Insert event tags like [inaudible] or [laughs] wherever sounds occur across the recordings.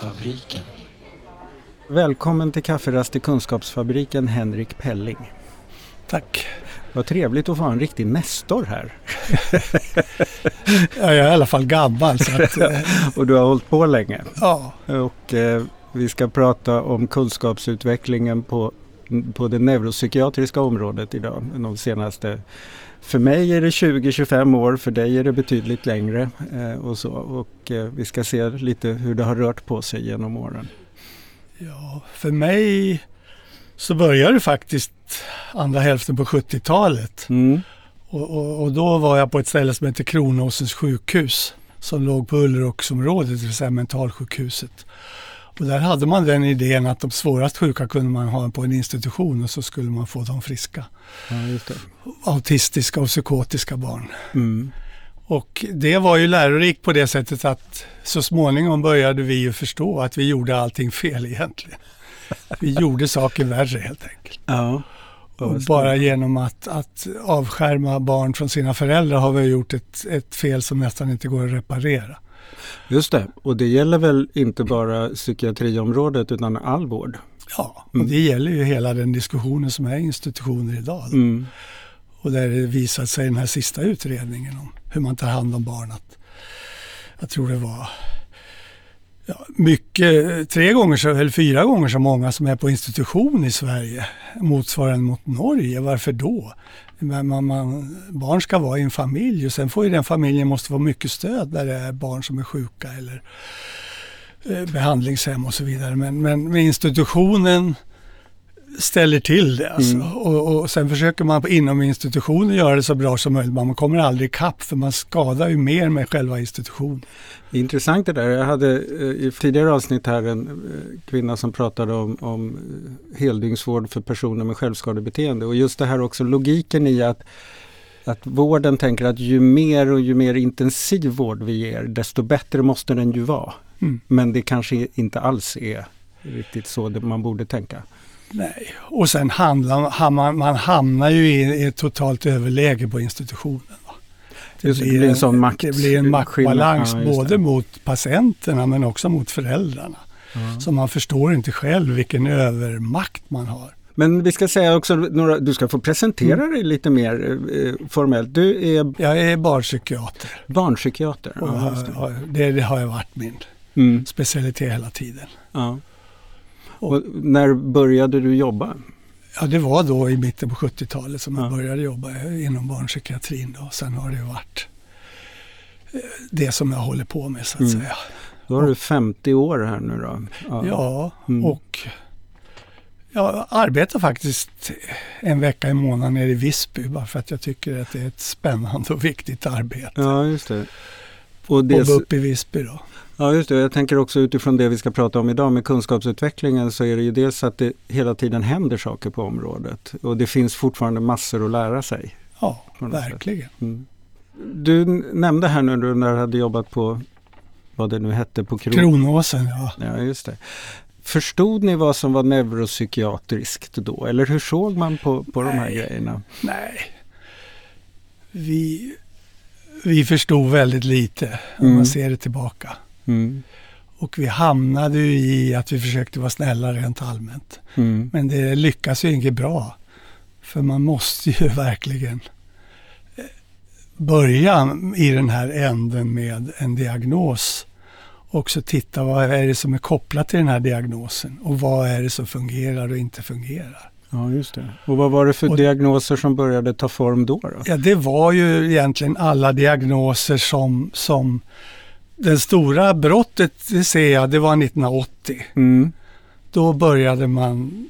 Kunskapsfabriken. Välkommen till Kafferast i Kunskapsfabriken Henrik Pelling. Tack. Vad trevligt att få en riktig nestor här. [laughs] ja, jag är i alla fall gammal. Så att, eh, [laughs] och du har hållit på länge. Ja. Och eh, vi ska prata om kunskapsutvecklingen på, på det neuropsykiatriska området idag. De senaste för mig är det 20-25 år, för dig är det betydligt längre. Eh, och så. Och, eh, vi ska se lite hur det har rört på sig genom åren. Ja, för mig så började det faktiskt andra hälften på 70-talet. Mm. Och, och, och, då var jag på ett ställe som heter Kronåsens sjukhus som låg på Ulleråksområdet, det vill säga mentalsjukhuset. Och där hade man den idén att de svårast sjuka kunde man ha på en institution och så skulle man få dem friska. Ja, Autistiska och psykotiska barn. Mm. Och det var ju lärorikt på det sättet att så småningom började vi ju förstå att vi gjorde allting fel egentligen. Vi gjorde saker värre helt enkelt. Ja. Och bara genom att, att avskärma barn från sina föräldrar har vi gjort ett, ett fel som nästan inte går att reparera. Just det, och det gäller väl inte bara psykiatriområdet utan all vård? Ja, och det gäller ju hela den diskussionen som är institutioner idag. Mm. Och där det visat sig i den här sista utredningen om hur man tar hand om barn att jag tror det var mycket, tre gånger så, eller fyra gånger så många som är på institution i Sverige motsvarande mot Norge. Varför då? Man, man, barn ska vara i en familj och sen får ju den familjen måste få mycket stöd när det är barn som är sjuka eller eh, behandlingshem och så vidare. Men, men med institutionen ställer till det. Alltså. Mm. Och, och sen försöker man inom institutionen göra det så bra som möjligt. Man kommer aldrig ikapp för man skadar ju mer med själva institutionen. Intressant det där. Jag hade eh, i tidigare avsnitt här en eh, kvinna som pratade om, om eh, heldygnsvård för personer med självskadebeteende. Och just det här också logiken i att att vården tänker att ju mer och ju mer intensiv vård vi ger desto bättre måste den ju vara. Mm. Men det kanske inte alls är riktigt så man borde tänka. Nej, och sen handlar, man, man hamnar ju i ett totalt överläge på institutionen. Det, det, blir en, sån makt, det blir en maktbalans ja, både mot patienterna men också mot föräldrarna. Ja. Så man förstår inte själv vilken övermakt man har. Men vi ska säga också några, du ska få presentera mm. dig lite mer eh, formellt. Du är... Jag är barnpsykiater. Barnpsykiater, ja, har, det, det, har varit min mm. specialitet hela tiden. Ja. Och, när började du jobba? Ja, det var då i mitten på 70-talet som jag började jobba inom barnpsykiatrin. Då. Sen har det varit eh, det som jag håller på med så att mm. säga. Då har du 50 år här nu då? Ja, ja mm. och jag arbetar faktiskt en vecka i månaden nere i Visby bara för att jag tycker att det är ett spännande och viktigt arbete. Ja, just det. Och det... Jobba upp i Visby då. Ja just det, jag tänker också utifrån det vi ska prata om idag med kunskapsutvecklingen så är det ju dels att det hela tiden händer saker på området och det finns fortfarande massor att lära sig. Ja, verkligen. Mm. Du nämnde här nu när du hade jobbat på vad det nu hette på Kron Kronåsen. Ja. ja, just det. Förstod ni vad som var neuropsykiatriskt då eller hur såg man på, på de här grejerna? Nej, vi, vi förstod väldigt lite om mm. man ser det tillbaka. Mm. Och vi hamnade ju i att vi försökte vara snälla rent allmänt. Mm. Men det lyckas ju inte bra. För man måste ju [laughs] verkligen eh, börja i den här änden med en diagnos. Och så titta vad är det som är kopplat till den här diagnosen och vad är det som fungerar och inte fungerar. Ja, just det. Och vad var det för och, diagnoser som började ta form då, då? Ja, det var ju egentligen alla diagnoser som, som det stora brottet, det ser jag, det var 1980. Mm. Då började man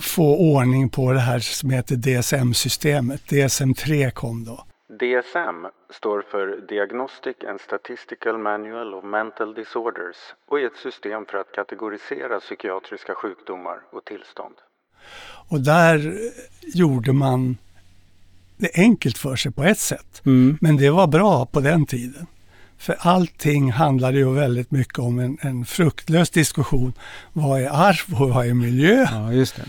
få ordning på det här som heter DSM-systemet. DSM-3 kom då. DSM står för Diagnostic and Statistical Manual of Mental Disorders och är ett system för att kategorisera psykiatriska sjukdomar och tillstånd. Och där gjorde man det enkelt för sig på ett sätt. Mm. Men det var bra på den tiden. För allting handlade ju väldigt mycket om en, en fruktlös diskussion. Vad är arv och vad är miljö? Ja, just det.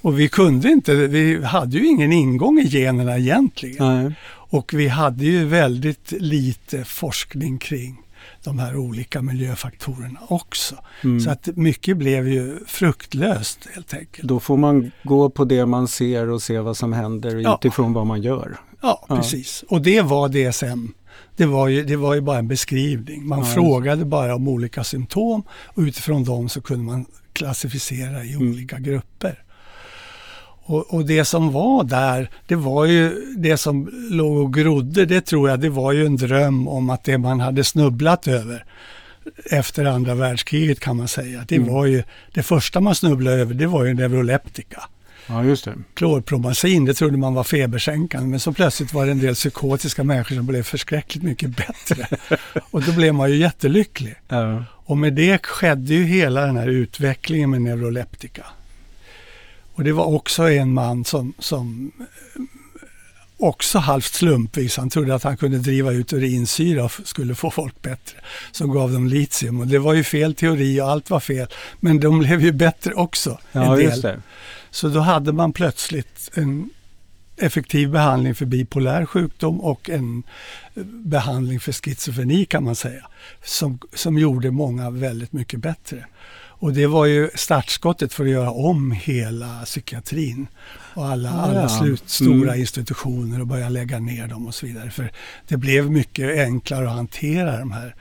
Och vi kunde inte, vi hade ju ingen ingång i generna egentligen. Nej. Och vi hade ju väldigt lite forskning kring de här olika miljöfaktorerna också. Mm. Så att mycket blev ju fruktlöst helt enkelt. Då får man gå på det man ser och se vad som händer ja. utifrån vad man gör. Ja, ja, precis. Och det var DSM. Det var ju, det var ju bara en beskrivning. Man ja, frågade bara om olika symptom och utifrån dem så kunde man klassificera i mm. olika grupper. Och, och, det som var där, det var ju det som låg och grodde, det tror jag, det var ju en dröm om att det man hade snubblat över efter andra världskriget kan man säga. Det mm. var ju, det första man snubblade över det var ju neuroleptika. Ja, just det. Klorpromazin, det trodde man var febersänkande men så plötsligt var det en del psykotiska människor som blev förskräckligt mycket bättre. [laughs] och då blev man ju jättelycklig. Ja. Och med det skedde ju hela den här utvecklingen med neuroleptika. Och det var också en man som, som eh, också halvt slumpvis, han trodde att han kunde driva ut urinsyra och skulle få folk bättre, som gav dem litium. Och det var ju fel teori och allt var fel, men de blev ju bättre också. Ja, en del. Så då hade man plötsligt en effektiv behandling för bipolär sjukdom och en eh, behandling för schizofreni kan man säga, som, som gjorde många väldigt mycket bättre. Och det var ju startskottet för att göra om hela psykiatrin och alla, ja, alla slut, stora mm. institutioner och börja lägga ner dem och så vidare. För det blev mycket enklare att hantera de här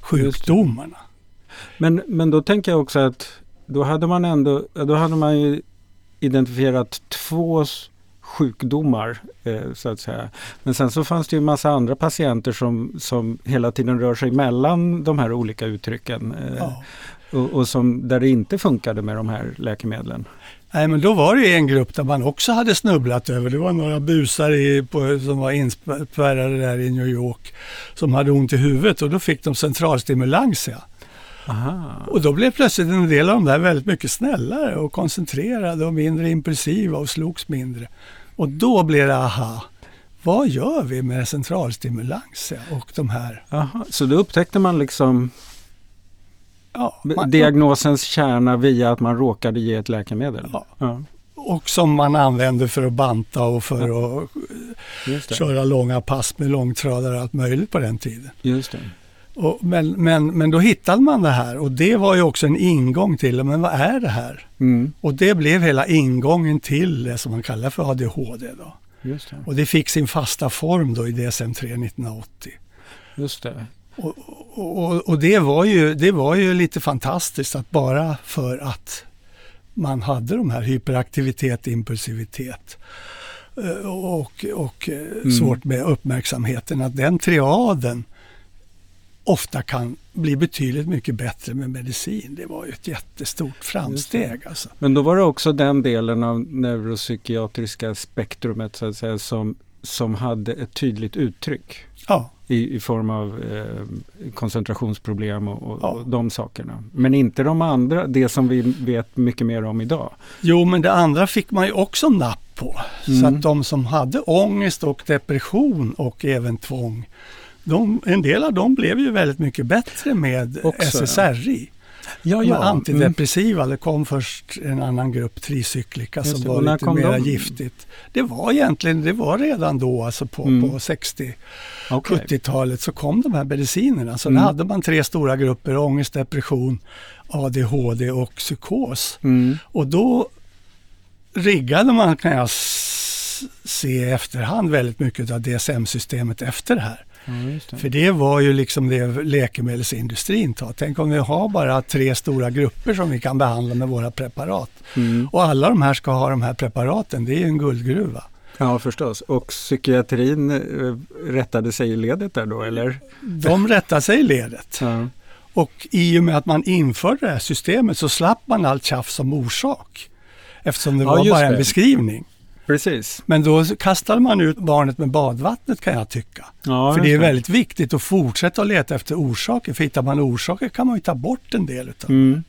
sjukdomarna. Men, men då tänker jag också att då hade man ändå, då hade man ju identifierat två sjukdomar eh, så att säga. Men sen så fanns det ju massa andra patienter som, som hela tiden rör sig mellan de här olika uttrycken. Eh, ja. Och, och, som, där det inte funkade med de här läkemedlen. Nej men då var det en grupp där man också hade snubblat över. Det var några busar i, på, som var inspärrade där i New York som hade ont i huvudet och då fick de centralstimulans. Ja. Aha. Och då blev plötsligt en del av de där väldigt mycket snällare och koncentrerade och mindre impulsiva och slogs mindre. Och då blev det aha, vad gör vi med centralstimulans och de här? Aha, så då upptäckte man liksom ja, man, diagnosens kärna via att man råkade ge ett läkemedel? Ja. ja. Och som man använde för att banta och för att köra långa pass med långtradare och allt möjligt på den tiden. Just det. Och, men, men, men då hittade man det här och det var ju också en ingång till men vad är det här? Mm. Och det blev hela ingången till det som man kallar för ADHD. Då. Det. Och det fick sin fasta form då i DSM-3 1980. Just det. Och, och, och, det, var ju, det var ju lite fantastiskt att bara för att man hade de här hyperaktivitet, impulsivitet eh, och, och eh, mm. svårt med uppmärksamheten, att den triaden ofta kan bli betydligt mycket bättre med medicin. Det var ju ett jättestort framsteg. Alltså. Men då var det också den delen av neuropsykiatriska spektrumet så att säga, som, som hade ett tydligt uttryck. Ja. I, i form av eh, koncentrationsproblem och, och, ja. och, de sakerna. Men inte de andra, det som vi vet mycket mer om idag. Jo, men det andra fick man ju också napp på. Mm. Så att de som hade ångest och depression och även tvång de, en del av dem blev ju väldigt mycket bättre med Också, SSRI. Ja, ja. Antidepressiva, mm. det kom först en annan grupp, tricyklika, som var lite mer de? giftigt. Det var egentligen, det var redan då, alltså på, mm. på 60 okay. 70-talet så kom de här medicinerna. Så mm. då hade man tre stora grupper, ångest, depression, ADHD och psykos. Mm. Och då riggade man, kan jag se i efterhand, väldigt mycket av DSM-systemet efter det här. Ja, För det var ju liksom det läkemedelsindustrin tar. Tänk om vi har bara tre stora grupper som vi kan behandla med våra preparat. Mm. Och alla de här ska ha de här preparaten, det är ju en guldgruva. Ja förstås. Och psykiatrin eh, rättade sig i ledet där då eller? De rättade sig i ledet. Ja. Och i och med att man införde det här systemet så slapp man allt tjafs om orsak. Eftersom det ja, var bara en det. beskrivning. Precis. Men då kastade man ut barnet med badvattnet kan jag tycka. Ja, för det är väldigt viktigt att fortsätta att leta efter orsaker. För hittar man orsaker kan man ju ta bort en del utav mm.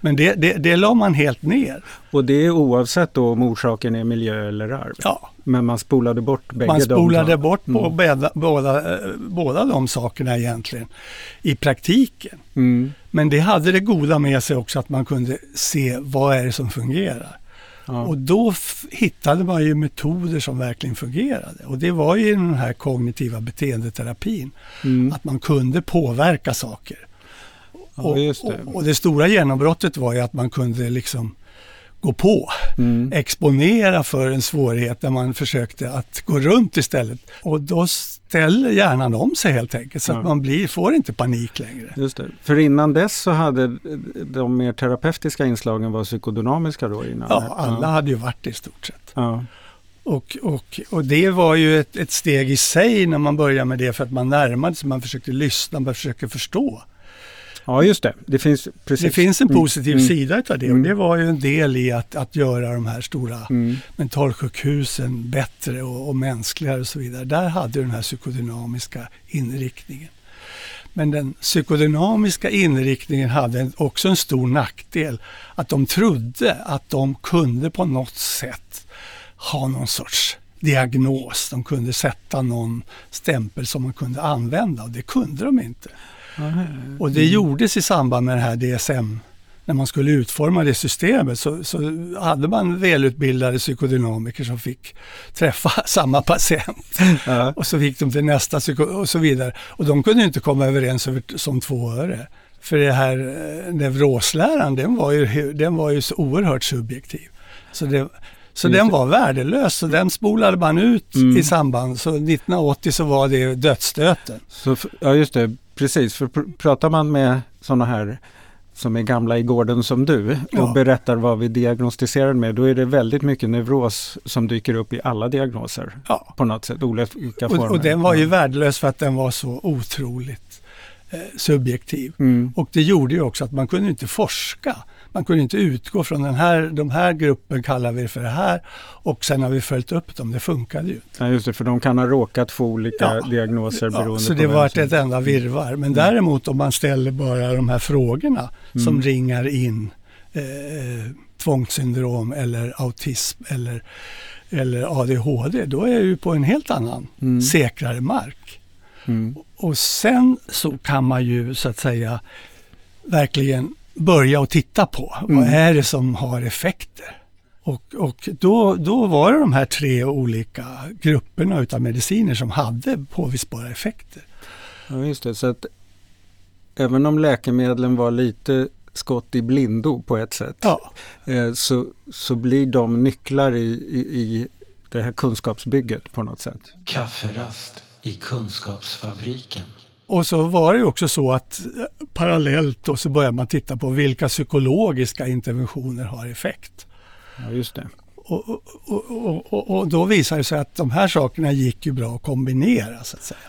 Men det, det, det la man helt ner. Och det är oavsett då om orsaken är miljö eller arv? Ja. Men man spolade bort bägge Man spolade de bort på mm. båda, båda, eh, båda de sakerna egentligen i praktiken. Mm. Men det hade det goda med sig också att man kunde se vad är det som fungerar. Ja. Och då hittade man ju metoder som verkligen fungerade. Och det var ju den här kognitiva beteendeterapin. Mm. Att man kunde påverka saker. Ja, och, det. Och, och, det stora genombrottet var ju att man kunde liksom gå på, mm. exponera för en svårighet där man försökte att gå runt istället. Och då ställer hjärnan om sig helt enkelt så ja. att man blir, får inte panik längre. Just det. För innan dess så hade de mer terapeutiska inslagen var psykodynamiska då? Innan. Ja, alla ja. hade ju varit det i stort sett. Ja. Och, och, och det var ju ett, ett, steg i sig när man började med det för att man närmade sig, man försökte lyssna, man försökte förstå. Ja just det, det finns, precis. Det finns en mm. positiv mm. sida av det och mm. det var ju en del i att, att göra de här stora mm. mentalsjukhusen bättre och, och mänskligare och så vidare. Där hade den här psykodynamiska inriktningen. Men den psykodynamiska inriktningen hade också en stor nackdel. Att de trodde att de kunde på något sätt ha någon sorts diagnos. De kunde sätta någon stämpel som man kunde använda och det kunde de inte. Mm. Och det gjordes i samband med det här DSM när man skulle utforma det systemet så, så, hade man välutbildade psykodynamiker som fick träffa [laughs] samma patient. Ja. Och så fick de till nästa psyko och så vidare. Och de kunde inte komma överens över, som två öre. För det här eh, nevrosläran den var ju, den var ju så oerhört subjektiv. Så, det, så den var värdelös så den spolade man ut mm. i samband. Så 1980 så var det dödsstöten. Så, ja just det, Precis, för pr pratar man med sådana här som är gamla i gården som du och ja. berättar vad vi diagnostiserar med, då är det väldigt mycket neuros som dyker upp i alla diagnoser ja. på något sätt, olika former. Och, och den var ju värdelös för att den var så otroligt eh, subjektiv. Mm. Och det gjorde ju också att man kunde inte forska man kunde inte utgå från den här, de här gruppen kallar vi för det här och sen har vi följt upp dem. Det funkade ju inte. Ja, just det, för de kan ha råkat få olika ja, diagnoser beroende ja, så det var ett enda virvar. Men mm. däremot om man ställer bara de här frågorna mm. som ringar in eh, tvångssyndrom eller autism eller, eller ADHD, då är du på en helt annan mm. säkrare mark. Mm. Och sen så kan man ju så att säga verkligen börja och titta på. Mm. Vad är det som har effekter? Och, och då, då var det de här tre olika grupperna utav mediciner som hade påvisbara effekter. Ja, just det. Så att även om läkemedlen var lite skott i blindo på ett sätt ja. eh, så, så blir de nycklar i, i, i det här kunskapsbygget på något sätt. Kafferast i Kunskapsfabriken. Och så var det också så att eh, parallellt då så började man titta på vilka psykologiska interventioner har effekt. Ja, just det. Och, och, och, och, då visade det sig att de här sakerna gick ju bra att kombinera så att säga.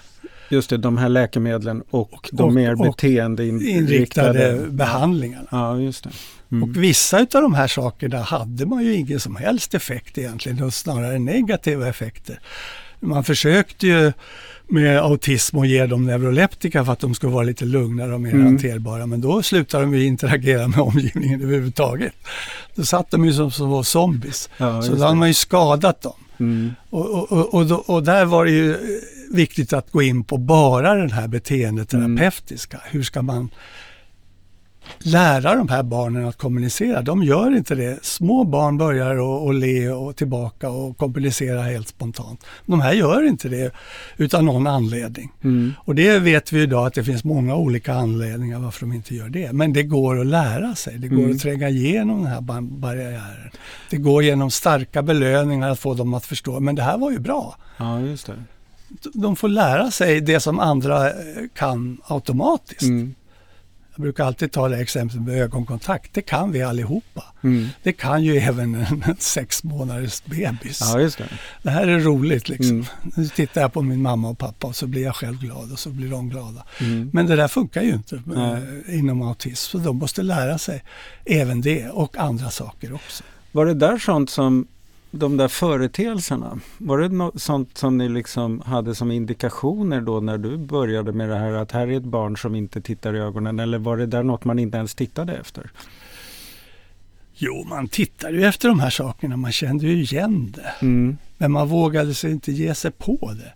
Just det, de här läkemedlen och de mer beteendeinriktade behandlingarna. Ja, just det. Mm. Och vissa av de här sakerna hade man ju ingen som helst effekt egentligen, snarare negativa effekter. Man försökte ju med autism och ge dem neuroleptika för att de ska vara lite lugnare och mer mm. hanterbara. Men då slutar de ju interagera med omgivningen överhuvudtaget. Då satt de ju som, som zombies. Ja, så då hade man ju skadat dem. Mm. Och, och, och, och, och, där var det ju viktigt att gå in på bara den här beteendeterapeutiska. Mm. Hur ska man lära de här barnen att kommunicera. De gör inte det. Små barn börjar att le och tillbaka och kommunicera helt spontant. De här gör inte det utan någon anledning. Mm. Och det vet vi idag att det finns många olika anledningar varför de inte gör det. Men det går att lära sig. Det går mm. att tränga igenom den här barriären. Det går genom starka belöningar att få dem att förstå. Men det här var ju bra. Ja, just det. De får lära sig det som andra kan automatiskt. Mm. Jag brukar alltid ta det exemplet med ögonkontakt. Det kan vi allihopa. Mm. Det kan ju även en, sex månaders bebis. Ja, just det. det här är roligt liksom. Mm. Nu tittar jag på min mamma och pappa och så blir jag själv glad och så blir de glada. Mm. Men det där funkar ju inte äh, inom autism. Så de måste lära sig även det och andra saker också. Var det där sånt som de där företeelserna, var det något sånt som ni liksom hade som indikationer då när du började med det här att här är ett barn som inte tittar i ögonen eller var det där något man inte ens tittade efter? Jo, man tittade ju efter de här sakerna, man kände ju igen det. Mm. Men man vågade sig inte ge sig på det.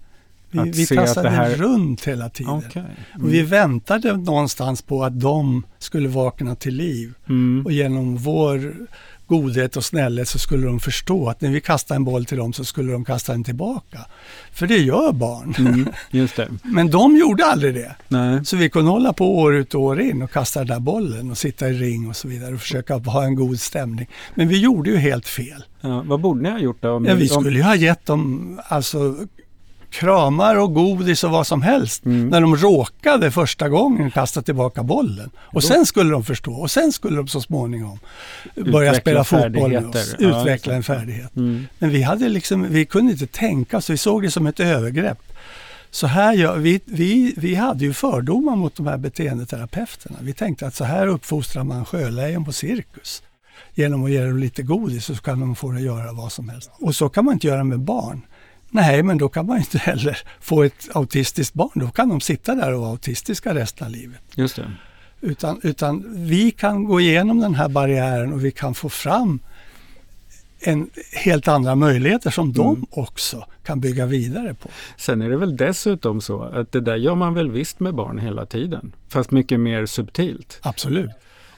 Vi, vi tassade här... runt hela tiden. Okay. Mm. Och vi väntade någonstans på att de skulle vakna till liv. Mm. Och genom vår godhet och snällhet så skulle de förstå att när vi kastar en boll till dem så skulle de kasta den tillbaka. För det gör barn. Mm, [laughs] just det. Men de gjorde aldrig det. Nej. Så vi kunde hålla på år ut och år in och kasta den där bollen och sitta i ring och så vidare och försöka ha en god stämning. Men vi gjorde ju helt fel. Ja, vad borde ni ha gjort då? Om, Ja, vi skulle ju ha gett dem alltså, kramar och godis och vad som helst Mm. när de råkade första gången kasta tillbaka bollen. Och sen skulle de förstå och sen skulle de så småningom börja Utveckla spela fotboll med oss. Ja, utveckla en färdighet. Mm. Men vi, hade liksom, vi kunde inte tänka så vi såg det som ett övergrepp. Så här gör, vi, vi, vi hade ju fördomar mot de här beteendeterapeuterna. Vi tänkte att så här uppfostrar man sjölejon på cirkus. Genom att ge dem lite godis så kan de få det göra vad som helst. Och så kan man inte göra med barn. Nej, men då kan man inte heller få ett autistiskt barn. Då kan de sitta där och vara autistiska resten av livet. Just det. Utan, utan vi kan gå igenom den här barriären och vi kan få fram en helt andra möjligheter som de också kan bygga vidare på. Sen är det väl dessutom så att det där gör man väl visst med barn hela tiden. Fast mycket mer subtilt. Absolut.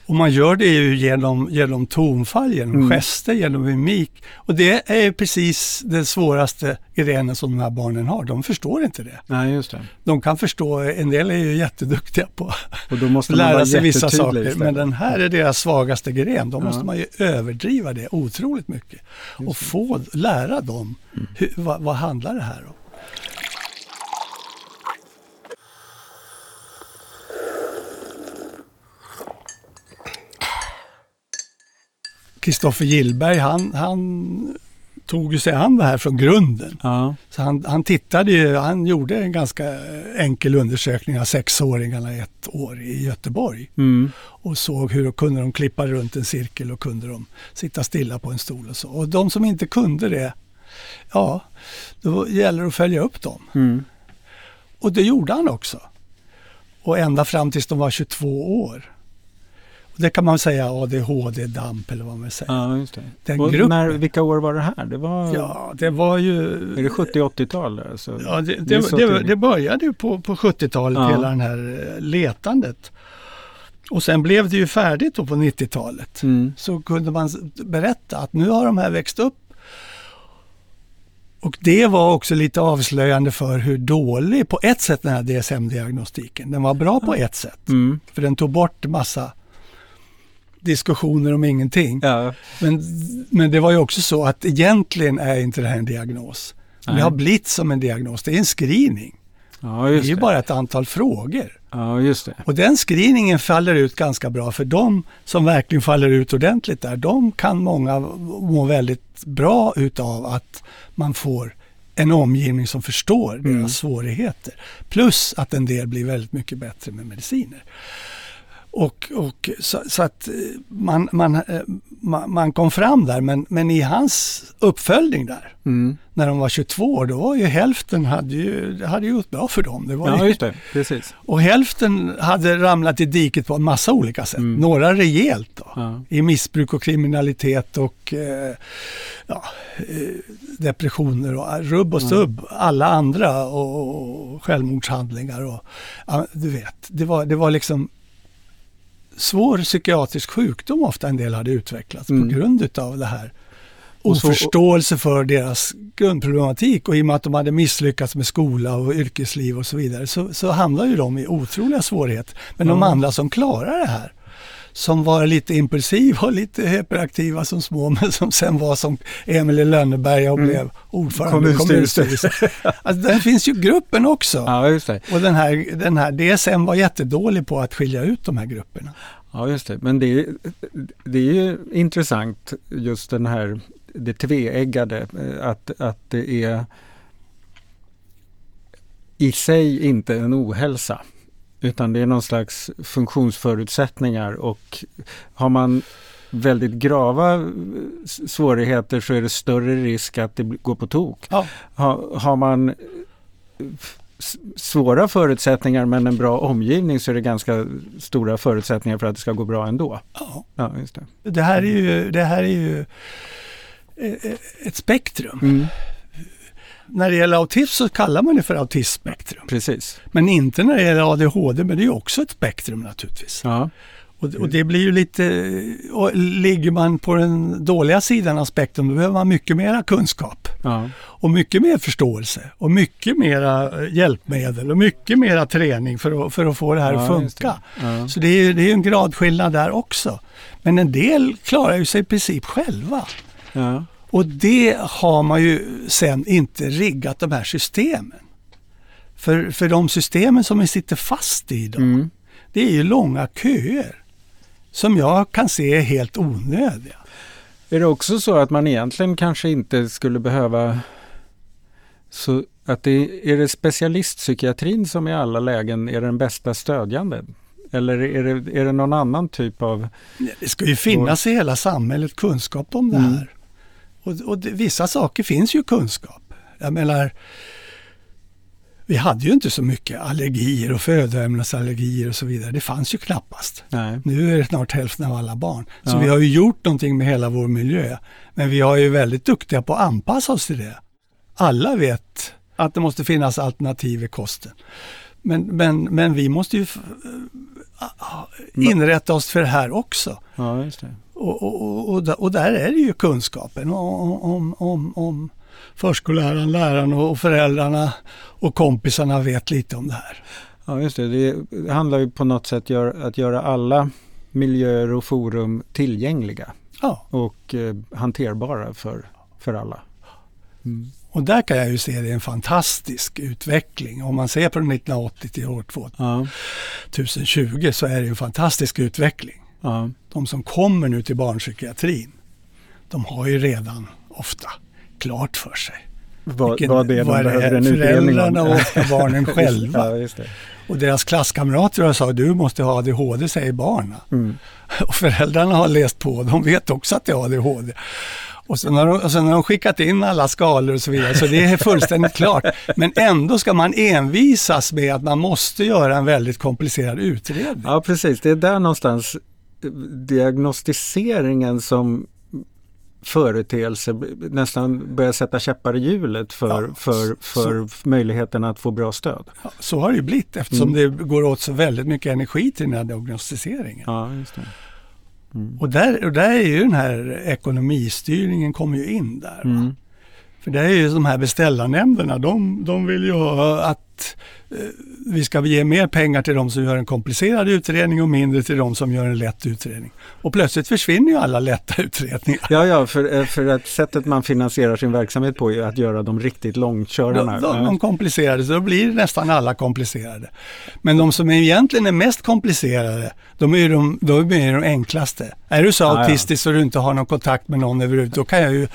Och man gör det ju genom, genom tonfall, genom Mm. gester, genom mimik. Och det är ju precis den svåraste grenen som de här barnen har. De förstår inte det. Nej, just det. De kan förstå, en del är ju jätteduktiga på Och då måste att lära sig vissa saker. istället. Men den här är deras svagaste gren. Då Ja. måste man ju överdriva det otroligt mycket. Och få lära dem, Mm. hur, vad, vad handlar det här om? Kristoffer Gillberg, han, han tog ju sig an det här från grunden. Ja, Så han, han tittade ju, han gjorde en ganska enkel undersökning av sexåringarna ett år i Göteborg mm. och såg hur kunde de klippa runt en cirkel och kunde de sitta stilla på en stol och så. Och de som inte kunde det, ja, då gäller det att följa upp dem. Mm. Och det gjorde han också. Och ända fram tills de var 22 år. Det kan man säga ADHD, DAMP eller vad man säger. ja just det. Den Och gruppen- när, vilka år var det här? Det var, Ja, det var ju... Är det 70-80-tal? Alltså? Ja, det, Det det, det, det började ju på, på 70-talet, Ja. hela den här eh, letandet. Och sen blev det ju färdigt då på 90-talet. Mm. Så kunde man berätta att nu har de här växt upp. Och det var också lite avslöjande för hur dålig på ett sätt den här DSM-diagnostiken. Den var bra på ett sätt. Mm. För den tog bort massa diskussioner om ingenting. Ja, Men, men det var ju också så att egentligen är inte det här en diagnos. Nej. Det har blivit som en diagnos. Det är en screening. ja, Det är ju det. bara ett antal frågor. Ja, just det. Och den screeningen faller ut ganska bra för de som verkligen faller ut ordentligt där, de kan många må väldigt bra utav att man får en omgivning som förstår Mm. deras svårigheter. Plus att en del blir väldigt mycket bättre med mediciner. Och, och så, så att eh, man, man, eh, man, kom fram där, men, men i hans uppföljning där, Mm. när de var 22 år, då var ju hälften hade ju, det hade ju gått bra för dem. Det var Ja, ju, just det. Precis. och hälften hade ramlat i diket på en massa olika sätt. Mm. Några rejält då. Ja. I missbruk och kriminalitet och eh, ja, eh, depressioner och rubb och stubb. Alla andra och, och självmordshandlingar och ja, du vet. Det var, det var liksom svår psykiatrisk sjukdom ofta en del hade utvecklats Mm. på grund utav det här. Och så- Oförståelse för deras grundproblematik och i och med att de hade misslyckats med skola och yrkesliv och så vidare så, så hamnade ju de i otroliga svårigheter. Men de Ja. andra som klarar det här som var lite impulsiva och lite hyperaktiva som små [laughs] men som sen var som Emil i Lönneberga och Mm. blev ordförande i Kommunstyrelse. kommunstyrelsen. [laughs] Alltså, den finns ju gruppen också. Ja, just det. Och den här, den här DSM var jättedålig på att skilja ut de här grupperna. Ja, just det. Men det är, det är ju intressant just den här det tveeggade, eh, att, att det är i sig inte en ohälsa. Utan det är någon slags funktionsförutsättningar och har man väldigt grava eh, svårigheter så är det större risk att det går på tok. Ja. Ha, har man eh, svåra förutsättningar men en bra omgivning så är det ganska stora förutsättningar för att det ska gå bra ändå. Ja. Ja, just det. Det här är ju, det här är ju eh, ett spektrum. Mm, När det gäller autism så kallar man det för autismspektrum. precis. Men inte när det gäller ADHD, men det är ju också ett spektrum naturligtvis. Ja. Och, och, det blir ju lite, och ligger man på den dåliga sidan av spektrum då behöver man mycket mera kunskap. Ja. Och mycket mer förståelse och mycket mera hjälpmedel och mycket mera träning för att, för att få det här ja, att funka. Det. Ja. Så det är, det är en gradskillnad där också. Men en del klarar ju sig i princip själva. Och det har man ju sen inte riggat de här systemen. För, för de systemen som vi sitter fast i idag, mm. det är ju långa köer som jag kan se är helt onödiga. Är det också så att man egentligen kanske inte skulle behöva så att det är det specialistpsykiatrin som i alla lägen är den bästa stödjande? Eller är det, är det någon annan typ av... Det ska ju finnas i hela samhället kunskap om det mm. här. Och, och vissa saker finns ju kunskap. Jag menar, vi hade ju inte så mycket allergier och födoämnesallergier och så vidare. Det fanns ju knappast. Nej. Nu är det snart hälften av alla barn. Så ja. vi har ju gjort någonting med hela vår miljö. Men vi har ju väldigt duktiga på att anpassa oss till det. Alla vet att det måste finnas alternativ i kosten. Men, men, men vi måste ju inrätta oss för det här också. Ja, just det. Och, och, och, och, där är det ju kunskapen om, om, om, om förskolläraren, läraren och föräldrarna och kompisarna vet lite om det här. Ja, just det. Det handlar ju på något sätt om att göra alla miljöer och forum tillgängliga ja. och eh, hanterbara för, för alla. Mm. Och där kan jag ju se det är en fantastisk utveckling. Om man ser på 1980 till år 2020 ja. så är det en fantastisk utveckling. Ja. De som kommer nu till barnpsykiatrin, de har ju redan ofta klart för sig. Vad, Vilken, vad det är vad är det föräldrarna [laughs] och barnen själva. ja, och deras klasskamrater har sagt du måste ha ADHD, säger barnen. Mm. [laughs] Och föräldrarna har läst på, de vet också att det är ADHD. Och sen, har de, och sen har de skickat in alla skalor och så vidare, så det är fullständigt [laughs] klart. Men ändå ska man envisas med att man måste göra en väldigt komplicerad utredning. Ja, precis. Det är där någonstans diagnostiseringen som företeelse nästan börjar sätta käppar i hjulet för, ja, för, för så, möjligheten att få bra stöd. Ja, så har det ju blivit eftersom mm. det går åt så väldigt mycket energi till den här diagnostiseringen. Ja. Mm. Och, där, och där är ju den här ekonomistyrningen kommer ju in där. Mm. För det är ju de här beställarnämnderna, de, de vill ju ha att Eh, vi ska ge mer pengar till de som gör en komplicerad utredning och mindre till de som gör en lätt utredning. Och plötsligt försvinner ju alla lätta [laughs] utredningar. Ja, ja för, eh, för att sättet man finansierar sin verksamhet på är att göra dem riktigt långkörarna. De, de, de komplicerade, så då blir nästan alla komplicerade. Men de som egentligen är mest komplicerade, de är de, de, är de enklaste. Är du så autistisk så du inte har någon kontakt med någon överhuvudtaget, då kan jag ju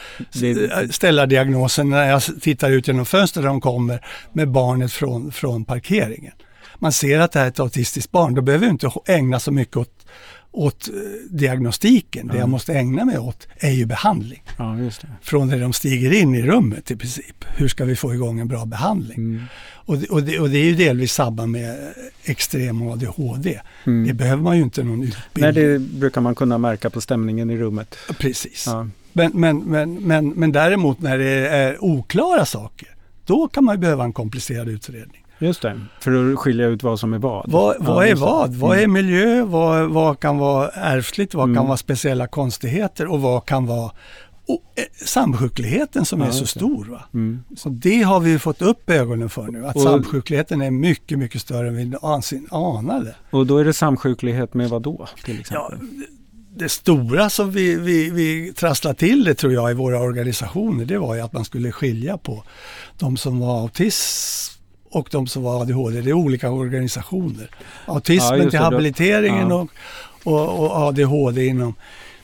ställa diagnosen när jag tittar ut genom fönstret där de kommer med barnet från, från parkeringen. Man ser att det här är ett autistiskt barn, då behöver jag inte ägna så mycket åt, åt eh, diagnostiken. Ja. Det jag måste ägna mig åt är ju behandling. Ja, det. Från när de stiger in i rummet i princip. Hur ska vi få igång en bra behandling? Mm. Och, det, och, det, och, det, är ju delvis samband med extrem ADHD. Mm. Det behöver man ju inte någon utbildning. Nej, det brukar man kunna märka på stämningen i rummet. Precis. Ja. Men, men, men, men, men däremot när det är oklara saker, då kan man behöva en komplicerad utredning. Just det, för att skilja ut vad som är vad. Vad, vad ja, är vad? Vad är mm. miljö? Vad, vad kan vara ärftligt? Vad mm. kan vara speciella konstigheter? Och vad kan vara och, eh, samsjukligheten som ja, är så stor. Va? Mm. Så det har vi fått upp ögonen för nu, att och, samsjukligheten är mycket, mycket större än vi någonsin anade. Och då är det samsjuklighet med vad då? Till exempel? Ja, det stora som vi, vi, vi trasslade till det tror jag i våra organisationer, det var ju att man skulle skilja på de som var autism och de som var ADHD. Det är olika organisationer. Autismen ja, till habiliteringen ja. och, och, och, ADHD inom.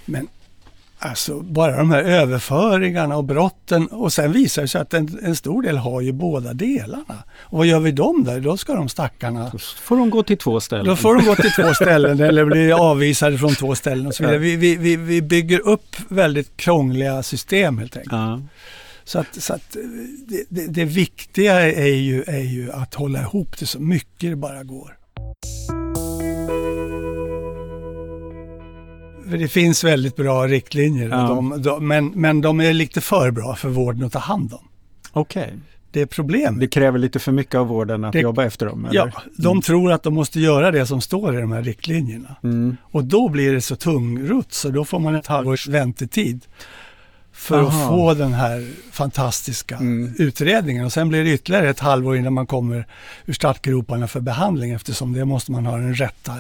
Men alltså bara de här överföringarna och brotten och sen visar det sig att en, en, stor del har ju båda delarna. Och vad gör vi dem där? Då ska de stackarna... Då får de gå till två ställen. Då får de gå till två [laughs] ställen eller bli avvisade från två ställen och så vidare. Vi, vi, vi, vi bygger upp väldigt krångliga system helt enkelt. Ja. Så att, så att det, det, det, viktiga är ju, är ju att hålla ihop det så mycket det bara går. Det finns väldigt bra riktlinjer, ja. de, de, men, men de är lite för bra för vården att ta hand om. Okej. Okay. det är problem. Det kräver lite för mycket av vården att Det- jobba efter dem? Eller? Ja, de tror att de måste göra det som står i de här riktlinjerna. Mm. Och då blir det så tungrott så då får man ett halvårs väntetid för Aha. att få den här fantastiska Mm. utredningen. Och sen blir det ytterligare ett halvår innan man kommer ur startgroparna för behandling eftersom det måste man ha den rätta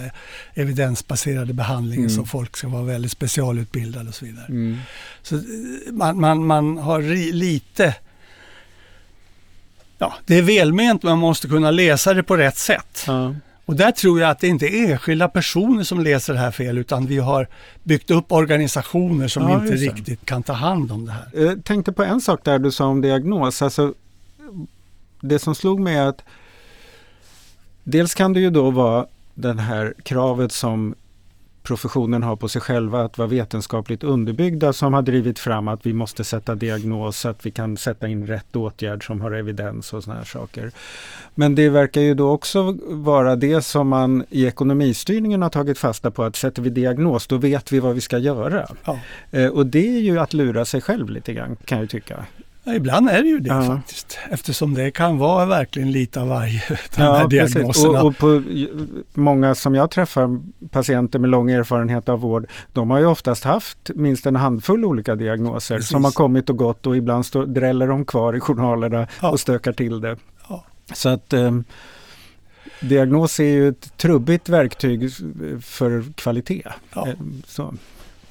evidensbaserade behandlingen Mm. så folk ska vara väldigt specialutbildade och så vidare. Mm. Så eh, man, man, man har ri, lite... Ja, det är välment men man måste kunna läsa det på rätt sätt. Ja. Och där tror jag att det inte är enskilda personer som läser det här fel utan vi har byggt upp organisationer som Ja, inte riktigt kan ta hand om det här. Jag tänkte på en sak där du sa om diagnos. Alltså, det som slog mig är att dels kan det ju då vara det här kravet som professionen har på sig själva att vara vetenskapligt underbyggda som har drivit fram att vi måste sätta diagnos så att vi kan sätta in rätt åtgärd som har evidens och sådana här saker. Men det verkar ju då också vara det som man i ekonomistyrningen har tagit fasta på att sätter vi diagnos då vet vi vad vi ska göra. Ja. Eh, och det är ju att lura sig själv lite grann kan jag tycka. Ja, ibland är det ju det Ja. faktiskt. Eftersom det kan vara verkligen lite av varje, [laughs] de här precis. diagnoserna. Och, och på många som jag träffar, patienter med lång erfarenhet av vård, de har ju oftast haft minst en handfull olika diagnoser Precis. som har kommit och gått och ibland står, dräller de kvar i journalerna Ja. och stökar till det. Ja. Så att eh, diagnos är ju ett trubbigt verktyg för kvalitet. Ja. Eh, Så.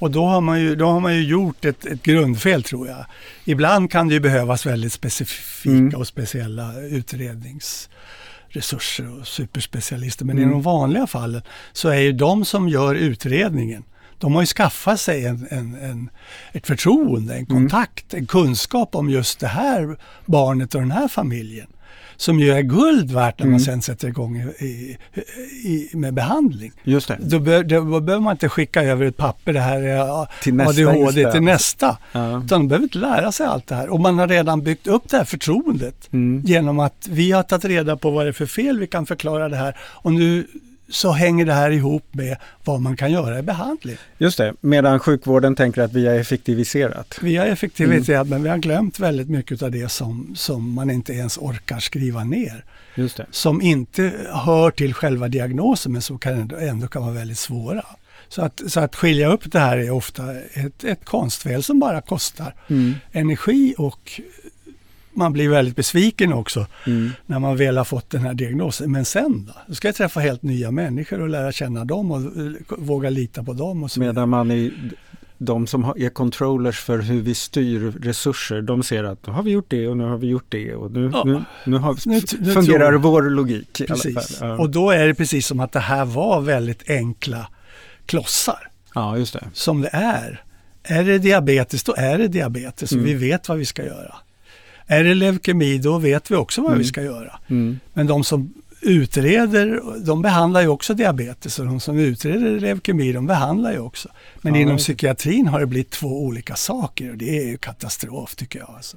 Och då har man ju, då har man ju gjort ett, ett grundfel tror jag. Ibland kan det ju behövas väldigt specifika Mm. och speciella utredningsresurser och superspecialister. Men Mm. i de vanliga fallen så är ju de som gör utredningen de har ju skaffat sig en, en, en, ett förtroende, en kontakt, en kunskap om just det här barnet och den här familjen. Som ju är guld värt när man Mm. sen sätter igång i, i, i, med behandling. Just det. Då, bör, då behöver man inte skicka över ett papper, det här är Till nästa ADHD till nästa. Ja. Utan de behöver inte lära sig allt det här. Och man har redan byggt upp det här förtroendet Mm. genom att vi har tagit reda på vad det är för fel, vi kan förklara det här. Och nu så hänger det här ihop med vad man kan göra i behandling. Just det, medan sjukvården tänker att vi har effektiviserat. Vi har effektivitet Mm. men vi har glömt väldigt mycket av det som, som man inte ens orkar skriva ner. Just det. Som inte hör till själva diagnosen men som kan ändå, ändå kan vara väldigt svåra. Så att, så att skilja upp det här är ofta ett, ett konstfel som bara kostar Mm. energi och man blir väldigt besviken också Mm. när man väl har fått den här diagnosen. Men sen då? Då ska jag träffa helt nya människor och lära känna dem och eh, våga lita på dem. Och så. Medan man i de som är controllers för hur vi styr resurser, de ser att nu har vi gjort det och nu har vi gjort det och nu, Ja. nu, nu, har, Nu- nu fungerar vår logik. Precis. Ja. Och då är det precis som att det här var väldigt enkla klossar ja, just det. som det är. Är det diabetes, då är det diabetes och Mm. vi vet vad vi ska göra. Är det leukemi, då vet vi också vad Mm. vi ska göra. Mm. Men de som utreder, de behandlar ju också diabetes och de som utreder leukemi, de behandlar ju också. Men Ja, inom psykiatrin har det blivit två olika saker och det är ju katastrof tycker jag. Alltså.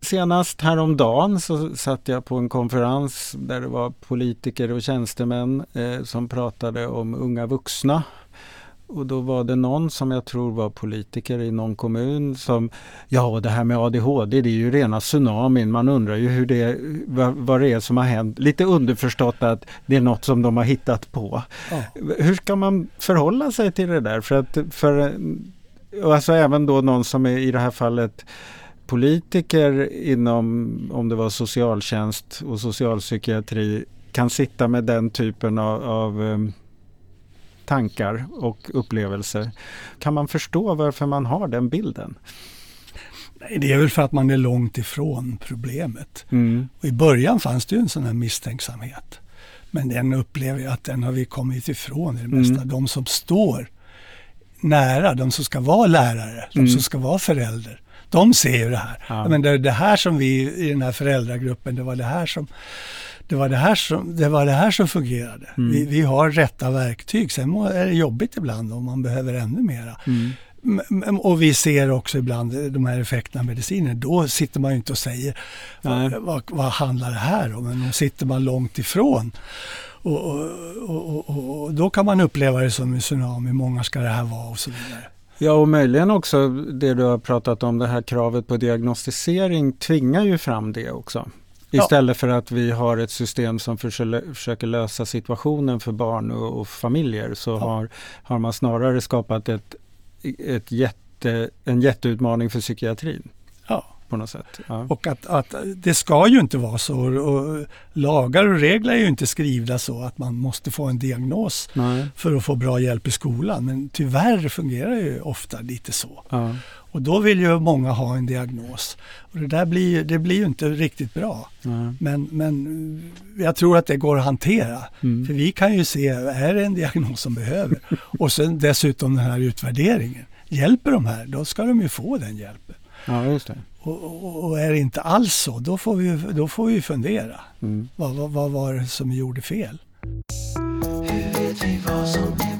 Senast häromdagen så satt jag på en konferens där det var politiker och tjänstemän eh, som pratade om unga vuxna. Och då var det någon som jag tror var politiker i någon kommun som Ja det här med ADHD det är ju rena tsunamin. Man undrar ju hur det, vad, vad det är som har hänt. Lite underförstått att det är något som de har hittat på. Ja. Hur ska man förhålla sig till det där? För att för, alltså även då någon som är i det här fallet politiker inom, om det var socialtjänst och socialpsykiatri, kan sitta med den typen av, av em, tankar och upplevelser. Kan man förstå varför man har den bilden? Nej, det är väl för att man är långt ifrån problemet. Mm. I början fanns det ju en sån här misstänksamhet. Men den upplever jag att den har vi kommit ifrån i det mesta. Mm. De som står nära, de som ska vara lärare, de Mm. som ska vara förälder. De ser ju det här. Ja. Men det är det här som vi i den här föräldragruppen, det var det här som det var det här som, det var det här som fungerade. Mm. Vi, vi har rätta verktyg. Sen är det jobbigt ibland om man behöver ännu mera. Mm. Och vi ser också ibland de här effekterna av mediciner. Då sitter man ju inte och säger vad, vad, vad handlar det här om? Men då sitter man långt ifrån. Och, och, och, och, och då kan man uppleva det som en tsunami. Många ska det här vara och så vidare. Ja, och möjligen också det du har pratat om, det här kravet på diagnostisering tvingar ju fram det också. Istället ja. för att vi har ett system som försöker lösa situationen för barn och, och familjer så ja. har, har man snarare skapat ett, ett jätte, en jätteutmaning för psykiatrin. Ja. På något sätt. Ja. Och att, att det ska ju inte vara så. Och lagar och regler är ju inte skrivna så att man måste få en diagnos Nej. för att få bra hjälp i skolan. Men tyvärr fungerar det ju ofta lite så. Ja. Och då vill ju många ha en diagnos. Och det där blir, det blir ju inte riktigt bra. Mm. Men, men jag tror att det går att hantera. Mm. För vi kan ju se, är det en diagnos som behöver? [laughs] och sen dessutom den här utvärderingen. Hjälper de här, då ska de ju få den hjälpen. Ja, just det. Och, och, och är det inte alls så, då får vi, då får vi fundera. Mm. Vad, vad, vad var det som gjorde fel? Hur vet vi vad som är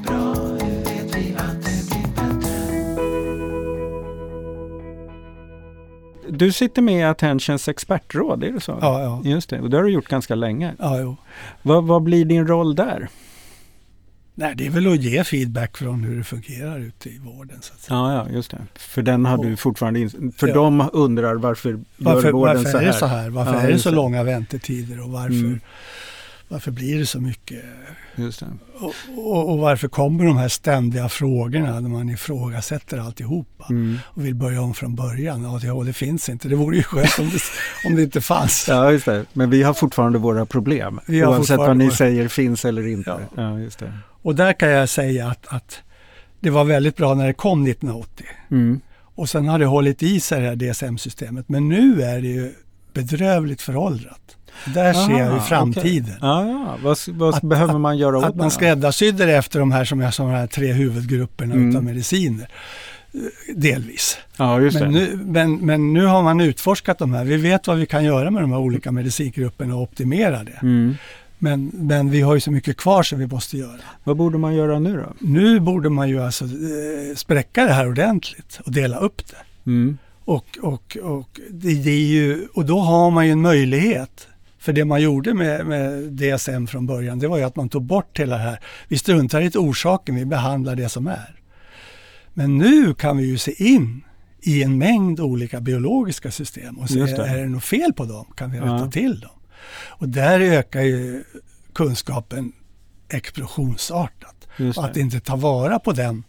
Du sitter med i Attentions expertråd, är det så? Ja, ja. Just det, och det har du gjort ganska länge. Ja, jo. Vad, vad blir din roll där? Nej, det är väl att ge feedback från hur det fungerar ute i vården. Så att Ja, ja, just det. För den har du fortfarande in... För ja. de undrar varför, varför gör vården varför så här? Varför är det så här? Varför ja, är det så långa väntetider och varför, mm. varför blir det så mycket Just det. Och, och, och, varför kommer de här ständiga frågorna när man ifrågasätter alltihopa mm. och vill börja om från början? Ja, det, det finns inte. Det vore ju skönt om det, om det inte fanns. Ja, just det. Men vi har fortfarande våra problem. Vi oavsett vad ni våra... säger finns eller inte. Ja. ja. just det. Och där kan jag säga att, att det var väldigt bra när det kom 1980. Mm. Och sen har det hållit i sig det här DSM-systemet. Men nu är det ju bedrövligt föråldrat. Där Aha, ser jag ju framtiden. Okay. Ja. Vad, vad att, behöver man göra åt Att man skräddarsydde det efter de här som jag sa, de här tre huvudgrupperna mm. utav mediciner. Eh, delvis. Ja, men, nu, men, men, nu har man utforskat de här. Vi vet vad vi kan göra med de här olika medicingrupperna och optimera det. Mm. Men, men vi har ju så mycket kvar som vi måste göra. Vad borde man göra nu då? Nu borde man ju alltså eh, spräcka det här ordentligt och dela upp det. Mm. Och, och, och, det, det, är ju, och då har man ju en möjlighet för det man gjorde med, med, DSM från början, det var ju att man tog bort hela det här. Vi struntar i orsaken, vi behandlar det som är. Men nu kan vi ju se in i en mängd olika biologiska system och se, det. är det något fel på dem? Kan vi rätta ja. till dem? Och där ökar ju kunskapen explosionsartat. Att inte ta vara på den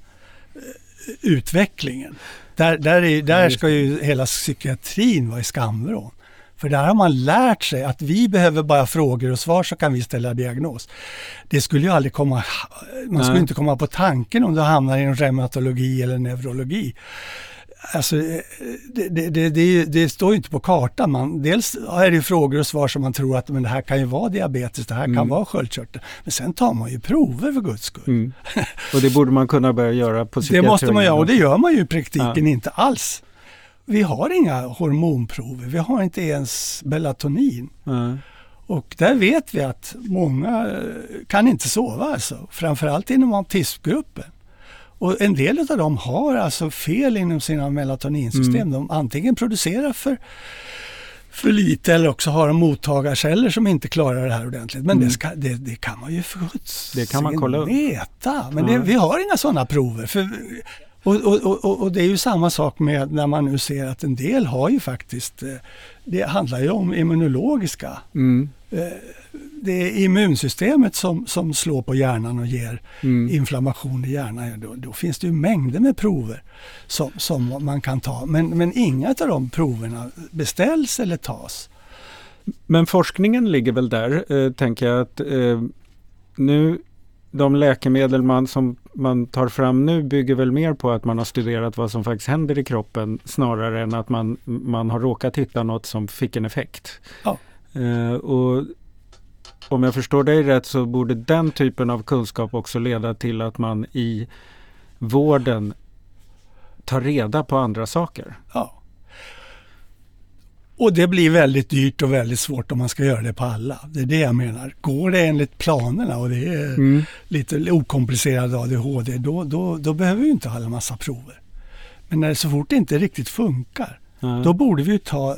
uh, utvecklingen. Där, där, är, där ska ju hela psykiatrin vara i skamvrån. För där har man lärt sig att vi behöver bara frågor och svar så kan vi ställa diagnos. Det skulle ju aldrig komma, man skulle inte komma på tanken om du hamnar inom reumatologi eller neurologi. Alltså, det, det, det, det, står ju inte på kartan. Man, dels är det frågor och svar som man tror att men det här kan ju vara diabetes, det här mm. kan vara sköldkörtel. Men sen tar man ju prover för guds skull. Mm. [laughs] Och det borde man kunna börja göra på psykiatrin? Det måste man göra och det gör man ju i praktiken ja. inte alls vi har inga hormonprover, vi har inte ens melatonin. Mm. Och där vet vi att många eh, kan inte sova alltså, framförallt inom autismgruppen. Och en del av dem har alltså fel inom sina melatoninsystem. Mm. De antingen producerar för, för lite eller också har de mottagarceller som inte klarar det här ordentligt. Men mm. det, ska, det, det, kan man ju för Det kan man kolla upp. Veta. Men det, vi har inga sådana prover. För och, och, och, och, det är ju samma sak med när man nu ser att en del har ju faktiskt, eh, det handlar ju om immunologiska. Mm. Eh, det är immunsystemet som, som slår på hjärnan och ger mm. inflammation i hjärnan. Då, då, finns det ju mängder med prover som, som man kan ta. Men, men inga av de proverna beställs eller tas. Men forskningen ligger väl där, eh, tänker jag att eh, nu de läkemedel man, som man tar fram nu bygger väl mer på att man har studerat vad som faktiskt händer i kroppen snarare än att man, man har råkat hitta något som fick en effekt. Ja. Uh, och om jag förstår dig rätt så borde den typen av kunskap också leda till att man i vården tar reda på andra saker. Ja. Och det blir väldigt dyrt och väldigt svårt om man ska göra det på alla. Det är det jag menar. Går det enligt planerna och det är mm. lite okomplicerad ADHD, då, då, då behöver vi inte ha en massa prover. Men när det så fort det inte riktigt funkar, mm. då borde vi ta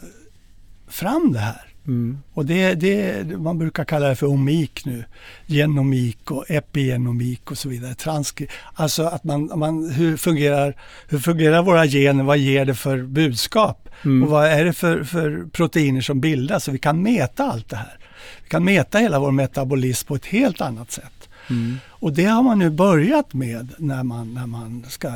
fram det här Mm. Och det, det, man brukar kalla det för omik nu. Genomik och epigenomik och så vidare. Transk alltså att man, man, hur, fungerar, hur fungerar våra gener? Vad ger det för budskap? Mm. Och vad är det för, för proteiner som bildas? Så vi kan mäta allt det här. Vi kan mäta hela vår metabolism på ett helt annat sätt. Mm. Och det har man nu börjat med när man, när man ska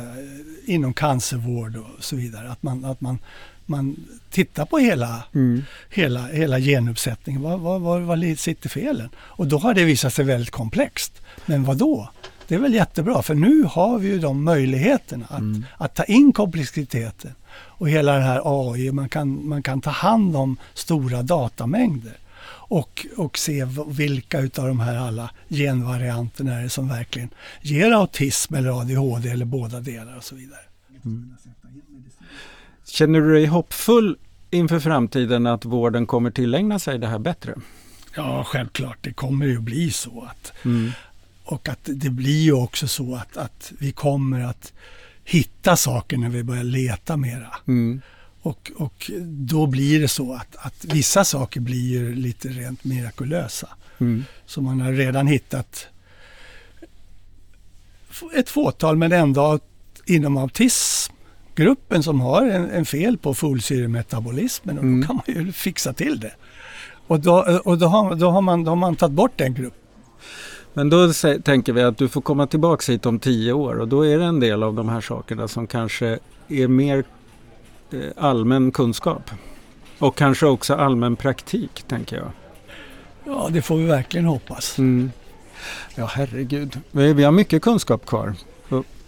inom cancervård och så vidare. Att man, att man man tittar på hela, mm. hela, hela genuppsättningen. Var, var, var, var sitter felen? Och då har det visat sig väldigt komplext. Men vad då? Det är väl jättebra för nu har vi ju de möjligheterna att, mm. att ta in komplexiteten och hela det här AI. Man kan, man kan ta hand om stora datamängder och, och se vilka utav de här alla genvarianterna är det som verkligen ger autism eller ADHD eller båda delar och så vidare. Mm. Känner du dig hoppfull inför framtiden att vården kommer tillägna sig det här bättre? Ja, självklart. Det kommer ju bli så. att mm. Och att det blir ju också så att, att vi kommer att hitta saker när vi börjar leta mera. Mm. Och, och då blir det så att, att vissa saker blir ju lite rent mirakulösa. Mm. Så man har redan hittat ett fåtal men ändå inom autism gruppen som har en, en fel på folsyremetabolismen och mm. då kan man ju fixa till det. Och då, och då, har, då, har, man, då har man tagit bort den gruppen. Men då tänker vi att du får komma tillbaka hit om tio år och då är det en del av de här sakerna som kanske är mer eh, allmän kunskap. Och kanske också allmän praktik, tänker jag. Ja, det får vi verkligen hoppas. Mm. Ja, herregud. Vi har mycket kunskap kvar.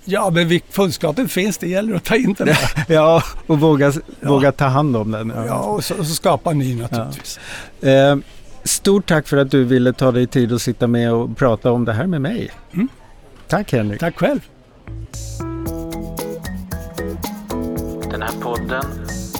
Ja, men kunskapen finns, det gäller att ta in den. [laughs] ja, och våga, ja. våga ta hand om den. Ja, och så, och så skapa ny naturligtvis. Ja. Eh, stort tack för att du ville ta dig tid att sitta med och prata om det här med mig. Mm. Tack Henrik. Tack själv. Den här podden